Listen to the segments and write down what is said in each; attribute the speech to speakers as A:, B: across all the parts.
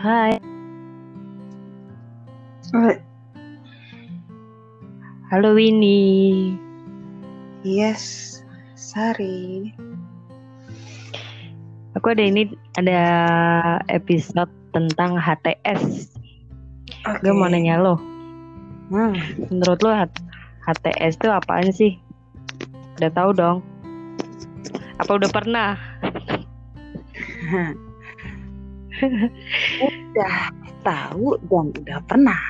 A: Hai. Halo Winnie.
B: Yes, Sari.
A: Aku ada ini ada episode tentang HTS.
B: Oke.
A: Gue mau nanya lo,
B: Hmm,
A: menurut lo HTS itu apaan sih? Udah tahu dong? Apa udah pernah?
B: udah tahu dan udah pernah.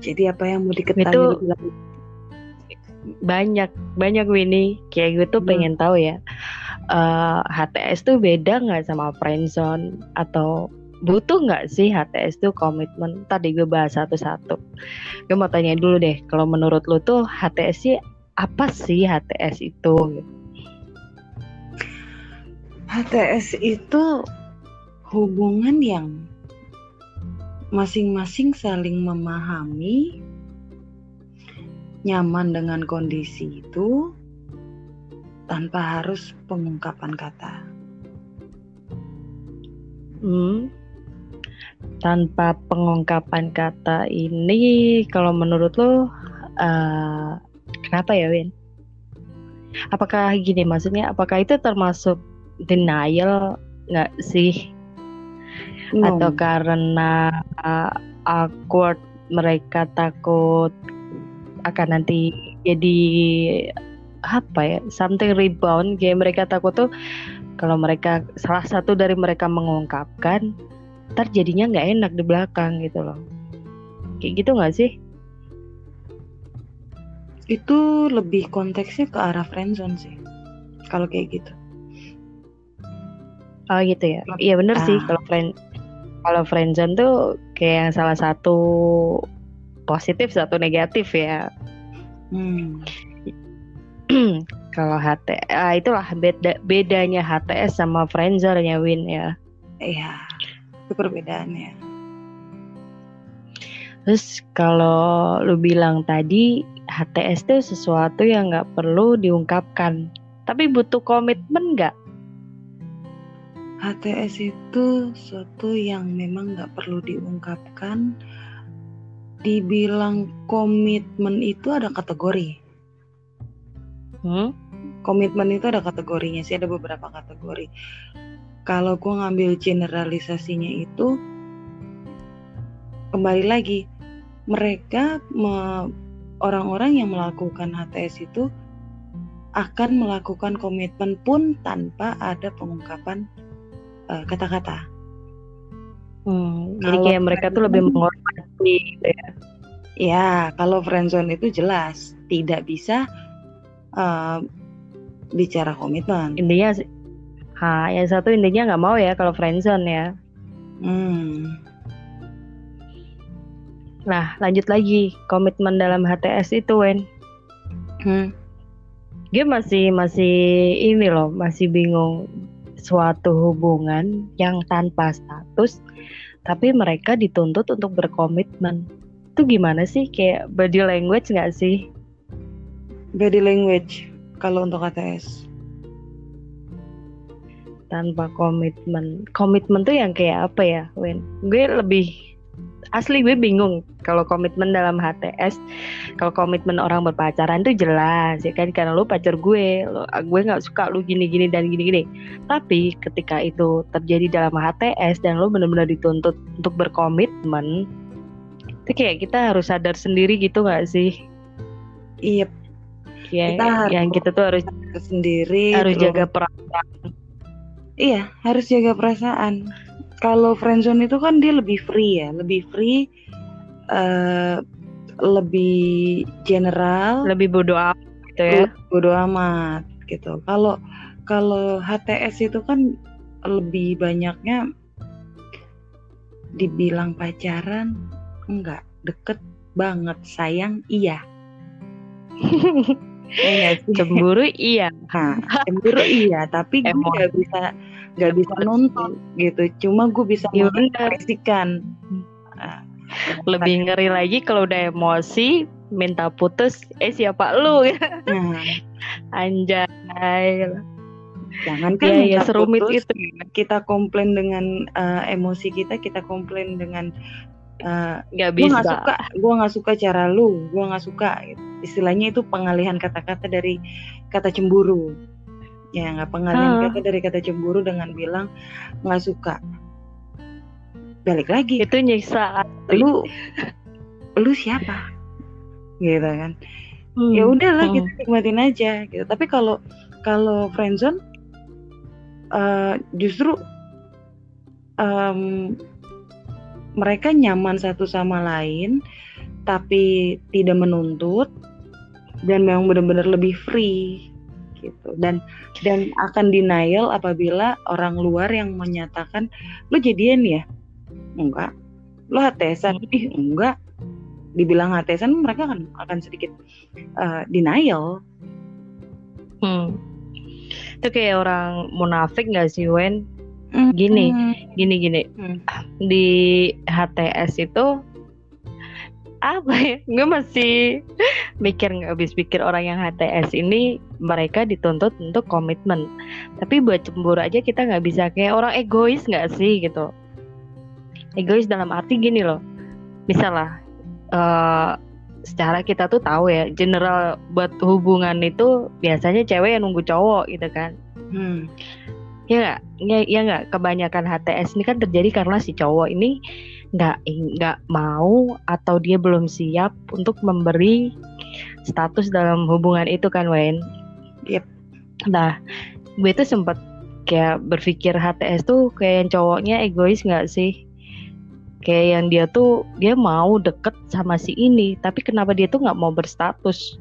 B: Jadi apa yang mau diketahui
A: Itu-? Banyak, banyak Winnie. Kayak gue tuh
B: Hmm.
A: pengen tahu ya. eh, HTS tuh beda nggak sama friendzone atau butuh nggak sih HTS tuh komitmen? Tadi gue bahas satu-satu. Gue mau tanya dulu deh, kalau menurut lo tuh HTS sih apa sih HTS itu?
B: HTS itu hubungan yang masing-masing saling memahami, nyaman dengan kondisi itu tanpa harus pengungkapan kata.
A: Hmm. Tanpa pengungkapan kata ini, kalau menurut lo, eh, kenapa ya, Win? Apakah gini maksudnya? Apakah itu termasuk denial nggak sih?
B: No.
A: Atau karena uh, awkward mereka takut akan nanti jadi apa ya? Something rebound. Kayak mereka takut tuh kalau mereka salah satu dari mereka mengungkapkan ntar jadinya nggak enak di belakang gitu loh kayak gitu nggak sih
B: itu lebih konteksnya ke arah friendzone sih kalau kayak gitu
A: oh gitu ya iya bener sih
B: Ah.
A: kalau friend kalau friendzone tuh kayak yang salah satu positif satu negatif ya.
B: Hmm.
A: kalau HT ah, itulah beda bedanya HTS sama friendzone ya Win ya.
B: Iya itu perbedaannya.
A: Terus kalau lu bilang tadi HTS itu sesuatu yang nggak perlu diungkapkan. Tapi butuh komitmen nggak
B: HTS itu suatu yang memang nggak perlu diungkapkan. Dibilang komitmen itu ada kategori.
A: Hmm?
B: komitmen itu ada kategorinya sih ada beberapa kategori. Kalau gue ngambil generalisasinya itu kembali lagi mereka me- orang-orang yang melakukan HTS itu akan melakukan komitmen pun tanpa ada pengungkapan eh, kata-kata.
A: Hmm, jadi
B: Kalau
A: kayak mereka tuh lebih menghormati gitu ya.
B: Ya, kalau friendzone itu jelas tidak bisa eh, bicara komitmen.
A: Intinya ha, yang satu intinya nggak mau ya kalau friendzone ya.
B: Hmm.
A: Nah, lanjut lagi komitmen dalam HTS itu, Wen.
B: Hmm.
A: Gue masih masih ini loh, masih bingung suatu hubungan yang tanpa status, tapi mereka dituntut untuk berkomitmen. Itu gimana sih? Kayak body language nggak sih?
B: Body language kalau untuk HTS.
A: tanpa komitmen komitmen tuh yang kayak apa ya Wen gue lebih asli gue bingung. Kalau komitmen dalam HTS kalau komitmen orang berpacaran tuh jelas ya kan? Karena lu pacar gue lu, gue nggak suka lu gini gini dan gini gini tapi ketika itu terjadi dalam HTS dan lu benar-benar dituntut untuk berkomitmen itu kayak kita harus sadar sendiri gitu nggak sih?
B: Iya,
A: Kayak
B: Kita harus-
A: yang kita tuh harus
B: sendiri.
A: harus jaga perasaan.
B: Iya, harus jaga perasaan. Kalau friendzone itu kan dia lebih free ya, lebih free, eh lebih general,
A: lebih bodoh amat gitu ya?
B: Bodo amat gitu. Kalau kalau HTS itu kan lebih banyaknya dibilang pacaran enggak deket banget sayang iya. Iya
A: cemburu iya.
B: Nah, cemburu iya, tapi gue nggak bisa nggak bisa nuntut gitu. Cuma gue bisa
A: benar.
B: mengekspresikan. Nah,
A: lebih ngeri lagi kalau udah emosi minta putus eh siapa lu ya
B: nah,
A: anjay
B: Jangan kan
A: ya, ya, serumit
B: putus,
A: itu.
B: kita komplain dengan uh, emosi kita, kita komplain dengan uh,
A: Nggak
B: gue nggak
A: bisa.
B: suka, gue nggak suka cara lu, gue nggak suka. Istilahnya itu pengalihan kata-kata dari kata cemburu. Ya nggak pengalihan
A: Hah.
B: kata dari kata cemburu dengan bilang nggak suka. Balik lagi,
A: Itu nyiksa.
B: lu lu siapa? Gitu kan.
A: Hmm.
B: ya udahlah
A: Hmm.
B: kita nikmatin aja gitu tapi kalau kalau friendzone eh, justru em, mereka nyaman satu sama lain tapi tidak menuntut dan memang benar-benar lebih free gitu dan dan akan denial apabila orang luar yang menyatakan lu jadian ya enggak lu HTSan ih enggak dibilang HTSan mereka akan akan sedikit uh, denial
A: Hmm. Itu kayak orang munafik gak sih Wen? Gini. Gini gini.
B: Hmm.
A: Di HTS itu apa ya? Gue masih mikir nggak habis pikir orang yang HTS ini mereka dituntut untuk komitmen. Tapi buat cemburu aja kita nggak bisa kayak orang egois nggak sih gitu. Egois dalam arti gini loh. Misal lah eh, secara kita tuh tahu ya general buat hubungan itu biasanya cewek yang nunggu cowok gitu kan
B: Hmm.
A: ya nggak ya, ya nggak kebanyakan HTS ini kan terjadi karena si cowok ini nggak nggak mau atau dia belum siap untuk memberi status dalam hubungan itu kan Wen?
B: Yep.
A: nah gue tuh sempet kayak berpikir HTS tuh kayak yang cowoknya egois nggak sih? Kayak yang dia tuh dia mau deket sama si ini tapi kenapa dia tuh nggak mau berstatus?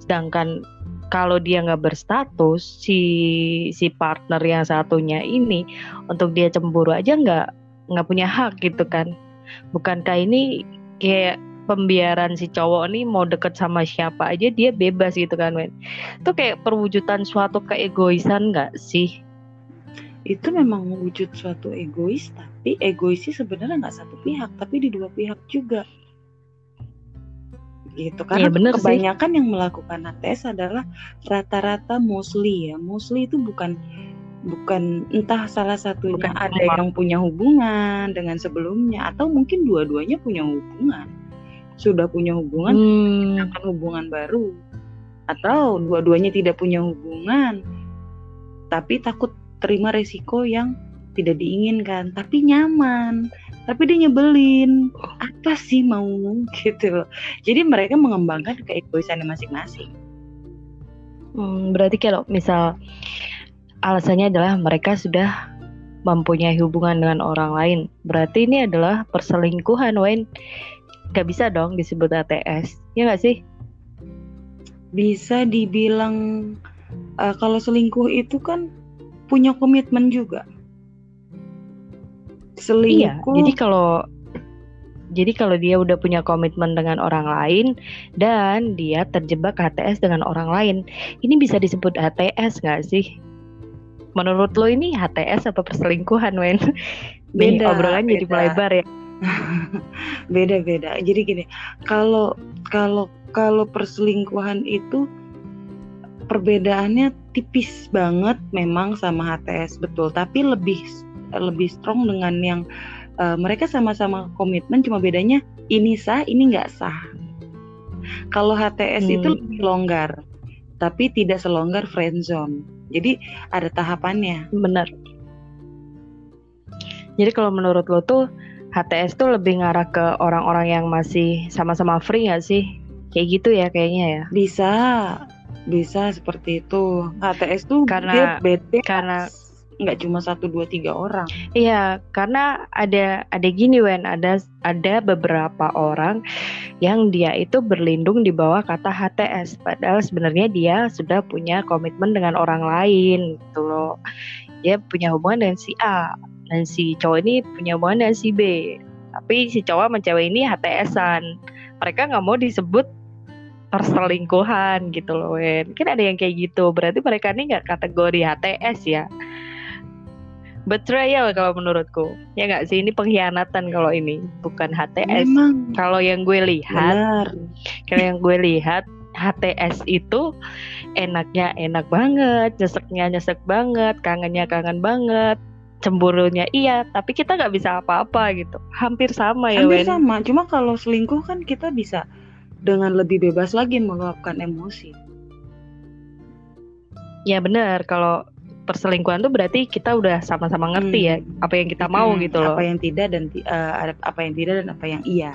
A: Sedangkan kalau dia nggak berstatus si si partner yang satunya ini untuk dia cemburu aja nggak nggak punya hak gitu kan. Bukankah ini kayak pembiaran si cowok nih mau deket sama siapa aja dia bebas gitu kan men itu kayak perwujudan suatu keegoisan nggak sih?
B: Itu memang wujud suatu egois tapi egoisnya sebenarnya nggak satu pihak tapi di dua pihak juga. Gitu karena
A: Iya, bener sih.
B: kebanyakan yang melakukan HTS adalah rata-rata mostly ya. Mostly itu bukan bukan entah salah satunya
A: Bukan
B: ada
A: semua.
B: yang punya hubungan dengan sebelumnya atau mungkin dua-duanya punya hubungan. Sudah punya hubungan
A: hmm,
B: akan hubungan baru. Atau dua-duanya tidak punya hubungan tapi takut terima resiko yang tidak diinginkan tapi nyaman tapi dia nyebelin. Apa sih mau gitu loh. Jadi mereka mengembangkan keegoisannya masing-masing.
A: Hmm, berarti kalau misal alasannya adalah mereka sudah mempunyai hubungan dengan orang lain. Berarti ini adalah perselingkuhan Wen gak bisa dong disebut ATS ya nggak sih?
B: Bisa dibilang eh, kalau selingkuh itu kan punya komitmen juga.
A: Iya,
B: selingkuh.
A: jadi kalau jadi kalau dia udah punya komitmen dengan orang lain dan dia terjebak HTS dengan orang lain, ini bisa disebut HTS nggak sih? Menurut lo ini HTS apa perselingkuhan, Wen? Nih,
B: Beda,
A: obrolan jadi
B: beda.
A: melebar ya.
B: beda-beda. Jadi gini, kalau kalau kalau perselingkuhan itu perbedaannya tipis banget memang sama HTS betul, tapi lebih lebih strong dengan yang eh, mereka sama-sama komitmen cuma bedanya ini sah, ini nggak sah. Kalau HTS itu
A: Hmm.
B: lebih longgar, tapi tidak selonggar friendzone. Jadi ada tahapannya.
A: Bener. Jadi kalau menurut lo tuh HTS tuh lebih ngarah ke orang-orang yang masih sama-sama free nggak sih? Kayak gitu ya kayaknya ya.
B: Bisa, bisa seperti itu. HTS tuh
A: Karena-
B: dia beda
A: karena-
B: nggak cuma satu dua tiga orang.
A: Iya, karena ada ada gini Wen, ada ada beberapa orang yang dia itu berlindung di bawah kata HTS, padahal sebenarnya dia sudah punya komitmen dengan orang lain gitu loh. Dia punya hubungan dengan si A dan si cowok ini punya hubungan dengan si B. Tapi si cowok sama cewek ini HTS-an. Mereka nggak mau disebut perselingkuhan gitu loh Wen. Kan ada yang kayak gitu. Berarti mereka ini nggak kategori HTS ya betrayal kalau menurutku ya nggak sih ini pengkhianatan kalau ini bukan HTS
B: Memang
A: kalau yang gue lihat kalau yang gue lihat HTS itu enaknya enak banget, nyeseknya nyesek banget, kangennya kangen banget, cemburunya iya, tapi kita nggak bisa apa-apa gitu. Hampir sama ya,
B: Hampir
A: Wen.
B: sama, cuma kalau selingkuh kan kita bisa dengan lebih bebas lagi meluapkan emosi.
A: Ya benar, kalau perselingkuhan tuh berarti kita udah sama-sama ngerti ya
B: Hmm.
A: apa yang kita mau
B: Hmm,
A: gitu loh.
B: Apa yang tidak dan ada- apa yang tidak dan apa yang iya.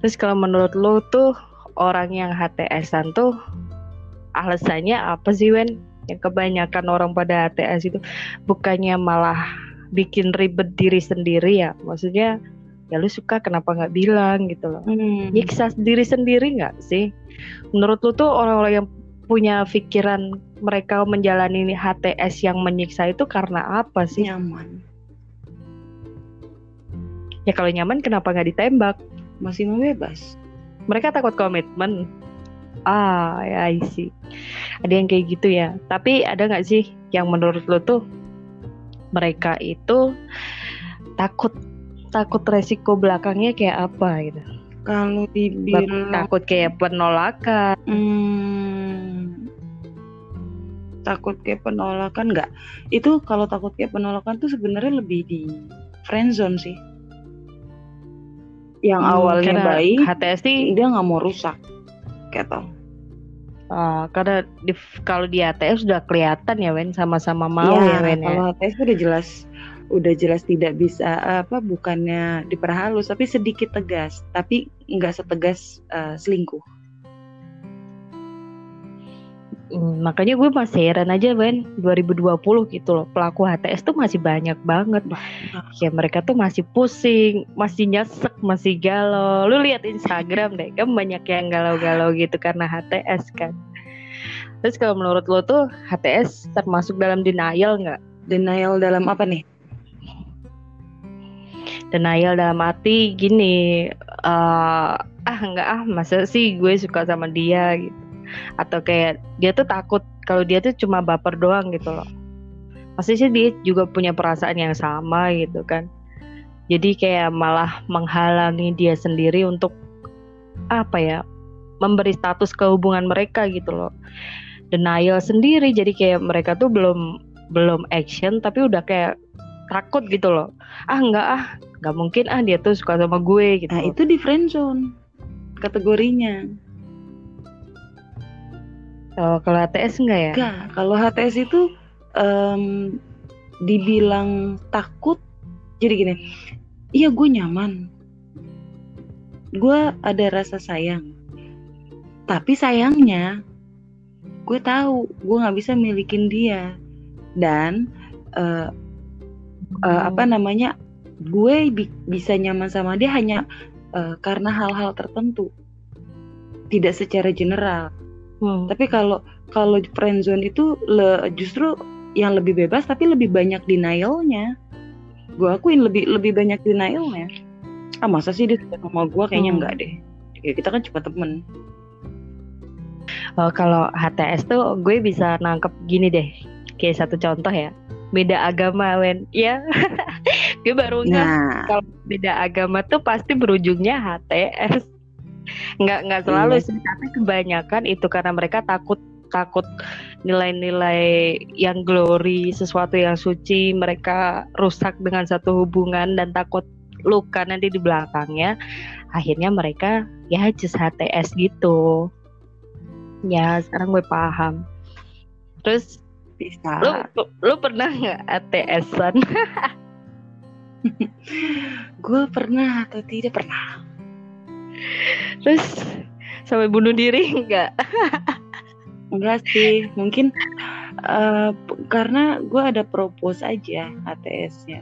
A: Terus kalau menurut lo tuh orang yang HTS-an tuh alasannya apa sih Wen? Yang kebanyakan orang pada HTS itu bukannya malah bikin ribet diri sendiri ya? Maksudnya ya lu suka kenapa nggak bilang gitu loh?
B: Hmm.
A: Nyiksa diri sendiri nggak sih? Menurut lu tuh orang-orang yang punya pikiran mereka menjalani HTS yang menyiksa itu karena apa sih?
B: nyaman,
A: Ya kalau nyaman kenapa nggak ditembak?
B: masih mau bebas.
A: mereka takut komitmen ah ya I see ada yang kayak gitu ya tapi ada nggak sih yang menurut lo tuh mereka itu takut takut resiko belakangnya kayak apa gitu
B: Kalau dibilang
A: takut kayak penolakan
B: Hmm, takut kayak penolakan nggak? Itu kalau takut kayak penolakan tuh sebenarnya lebih di friendzone sih. Yang
A: Hmm,
B: awalnya baik,
A: HTS
B: dia nggak mau rusak, gitu.
A: ah, karena di, kalau di HTS sudah kelihatan ya Wen sama-sama mau ya,
B: Iya,
A: Wen ya
B: Kalau HTS tuh udah jelas, udah jelas tidak bisa apa, bukannya diperhalus, tapi sedikit tegas, tapi nggak setegas eh, selingkuh.
A: Hmm, makanya gue masih heran aja Wen. 2020 gitu loh pelaku HTS tuh masih banyak banget. Ya mereka tuh masih pusing masih nyesek masih galau. Lu lihat Instagram deh kan banyak yang galau-galau gitu karena HTS kan. Terus kalau menurut lo tuh HTS termasuk dalam denial nggak?
B: Denial dalam apa nih?
A: denial dalam arti gini eh, ah nggak ah masa sih gue suka sama dia gitu atau kayak dia tuh takut kalau dia tuh cuma baper doang gitu loh. Pasti sih dia juga punya perasaan yang sama gitu kan. Jadi kayak malah menghalangi dia sendiri untuk apa ya memberi status ke hubungan mereka gitu loh. Denial sendiri jadi kayak mereka tuh belum belum action tapi udah kayak takut gitu loh. Ah nggak ah nggak mungkin ah dia tuh suka sama gue gitu
B: Nah itu di friendzone kategorinya.
A: Oh, kalau HTS enggak ya?
B: Enggak, kalau HTS itu em, dibilang takut, jadi gini, iya gue nyaman, gue ada rasa sayang, tapi sayangnya gue tahu gue nggak bisa milikin dia. Dan eh, eh, apa namanya, gue bi- bisa nyaman sama dia hanya eh, karena hal-hal tertentu, tidak secara general.
A: Hmm.
B: Tapi kalau kalau friendzone itu le- justru yang lebih bebas tapi lebih banyak denialnya. Gue akuin lebih lebih banyak denialnya. Ah masa sih dia suka sama gue kayaknya
A: Hmm.
B: enggak deh. Ya kita kan cuma temen.
A: Oh, kalau HTS tuh gue bisa nangkep gini deh. Kayak satu contoh ya. Beda agama, Wen. Ya. gue baru
B: Nah,
A: kalau beda agama tuh pasti berujungnya HTS. Nggak nggak selalu
B: Iya.
A: sih, tapi kebanyakan itu karena mereka takut takut nilai-nilai yang glory, sesuatu yang suci mereka rusak dengan satu hubungan dan takut luka nanti di belakangnya. Akhirnya mereka ya just HTS gitu. Ya, sekarang gue paham. Terus
B: bisa.
A: lu lu, lu pernah nggak ATS-an?
B: Gue pernah atau tidak pernah.
A: Terus sampai bunuh diri nggak?
B: Enggak sih, mungkin p- karena gue ada propose aja ATS-nya.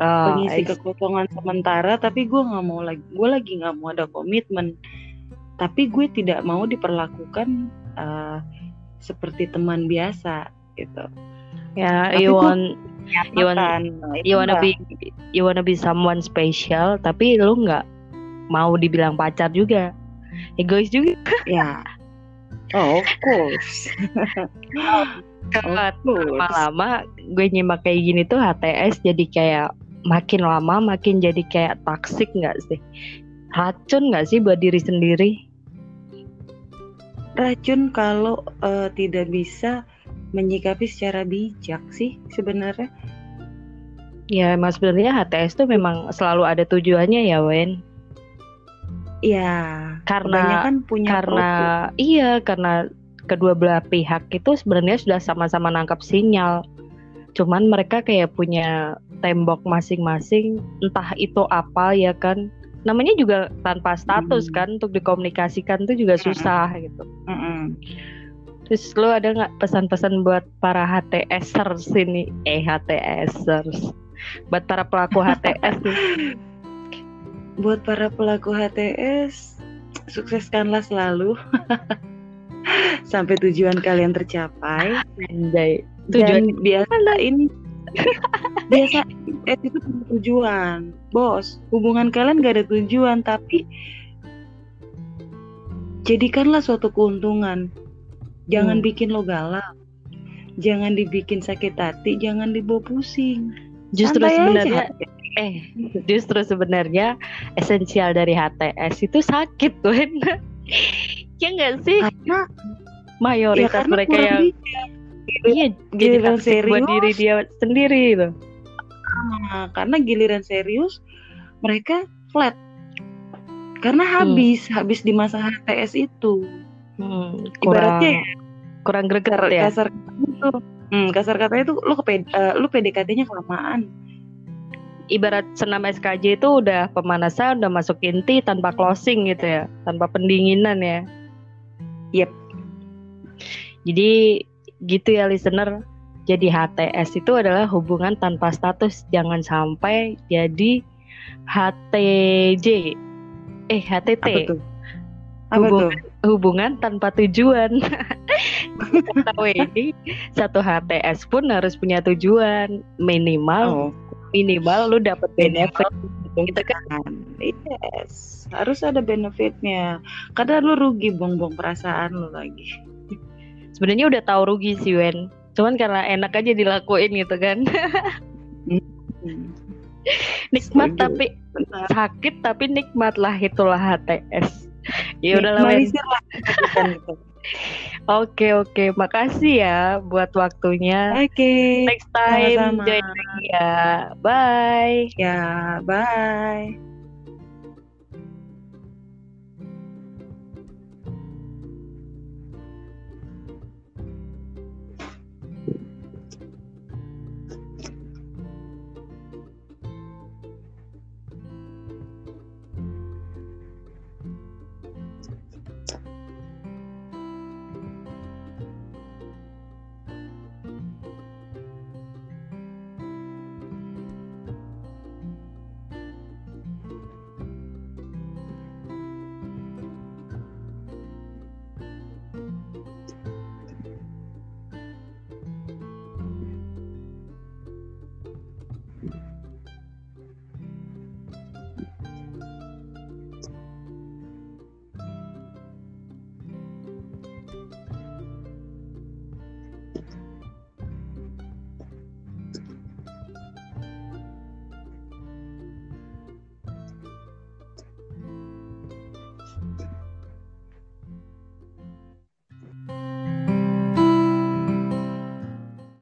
A: Oh,
B: pengisi kekosongan sementara tapi gue nggak mau lagi gue lagi nggak mau ada komitmen tapi gue tidak mau diperlakukan eh, seperti teman biasa gitu
A: ya,
B: Tapi
A: you want You want-
B: nah, itu
A: you wanna
B: enggak.
A: be you wanna be someone special, tapi lu nggak mau dibilang pacar juga. Egois juga.
B: ya oh of course
A: lama-lama gue nyimak kayak gini tuh HTS jadi kayak makin lama makin jadi kayak toxic nggak sih? Racun nggak sih buat diri sendiri?
B: racun kalau uh, tidak bisa menyikapi secara bijak sih sebenarnya.
A: Ya, mas sebenarnya HTS tuh memang selalu ada tujuannya ya, Wen.
B: Iya.
A: Karena kan punya karena profil. iya karena kedua belah pihak itu sebenarnya sudah sama-sama nangkap sinyal. Cuman mereka kayak punya tembok masing-masing, entah itu apa ya kan. Namanya juga tanpa status mm. kan untuk dikomunikasikan tuh juga susah mm. gitu. Mm Terus lo ada nggak pesan-pesan buat para HTSers sini? Eh HTSers buat para pelaku HTS
B: buat para pelaku HTS sukseskanlah selalu. Sampai tujuan kalian tercapai.
A: Anjay. tujuan
B: Dan biasa ini. Biasa eh, itu tujuan. Bos hubungan kalian gak ada tujuan tapi jadikanlah suatu keuntungan. Jangan hmm. bikin lo galak. Jangan dibikin sakit hati jangan dibawa pusing.
A: Justru Santai sebenarnya aja. Eh justru sebenarnya esensial dari HTS itu sakit tuh ya enggak sih
B: karena
A: mayoritas ya, mereka yang iya
B: giliran serius buat
A: diri dia sendiri itu
B: nah, karena giliran serius mereka flat karena hmm. habis hmm. habis di masa HTS itu
A: hmm, kurang, ibaratnya ya, kurang greget ya
B: kasar itu Hmm, kasar katanya tuh lu ke uh, lu PDKT-nya kelamaan.
A: Ibarat senam SKJ itu udah pemanasan, udah masuk inti tanpa closing gitu ya, tanpa pendinginan ya.
B: Yep.
A: Jadi gitu ya listener. Jadi HTS itu adalah hubungan tanpa status, jangan sampai jadi HTJ. Eh HTT.
B: Apa tuh? Apa
A: hubungan, tuh? hubungan tanpa tujuan. tahu ini satu HTS pun harus punya tujuan minimal oh. Minimal lu dapat benefit
B: gitu kan yes harus ada benefitnya kadang lu rugi buang-buang perasaan lu lagi
A: sebenarnya udah tahu rugi sih Wen cuman karena enak aja dilakuin gitu kan hmm. nikmat Setuju. tapi Benar. sakit tapi nikmat lah itulah HTS ya udahlah Wen gitu. Oke oke, makasih ya buat waktunya.
B: Oke.
A: Next time Sama-sama. join lagi ya. Bye.
B: Ya, bye.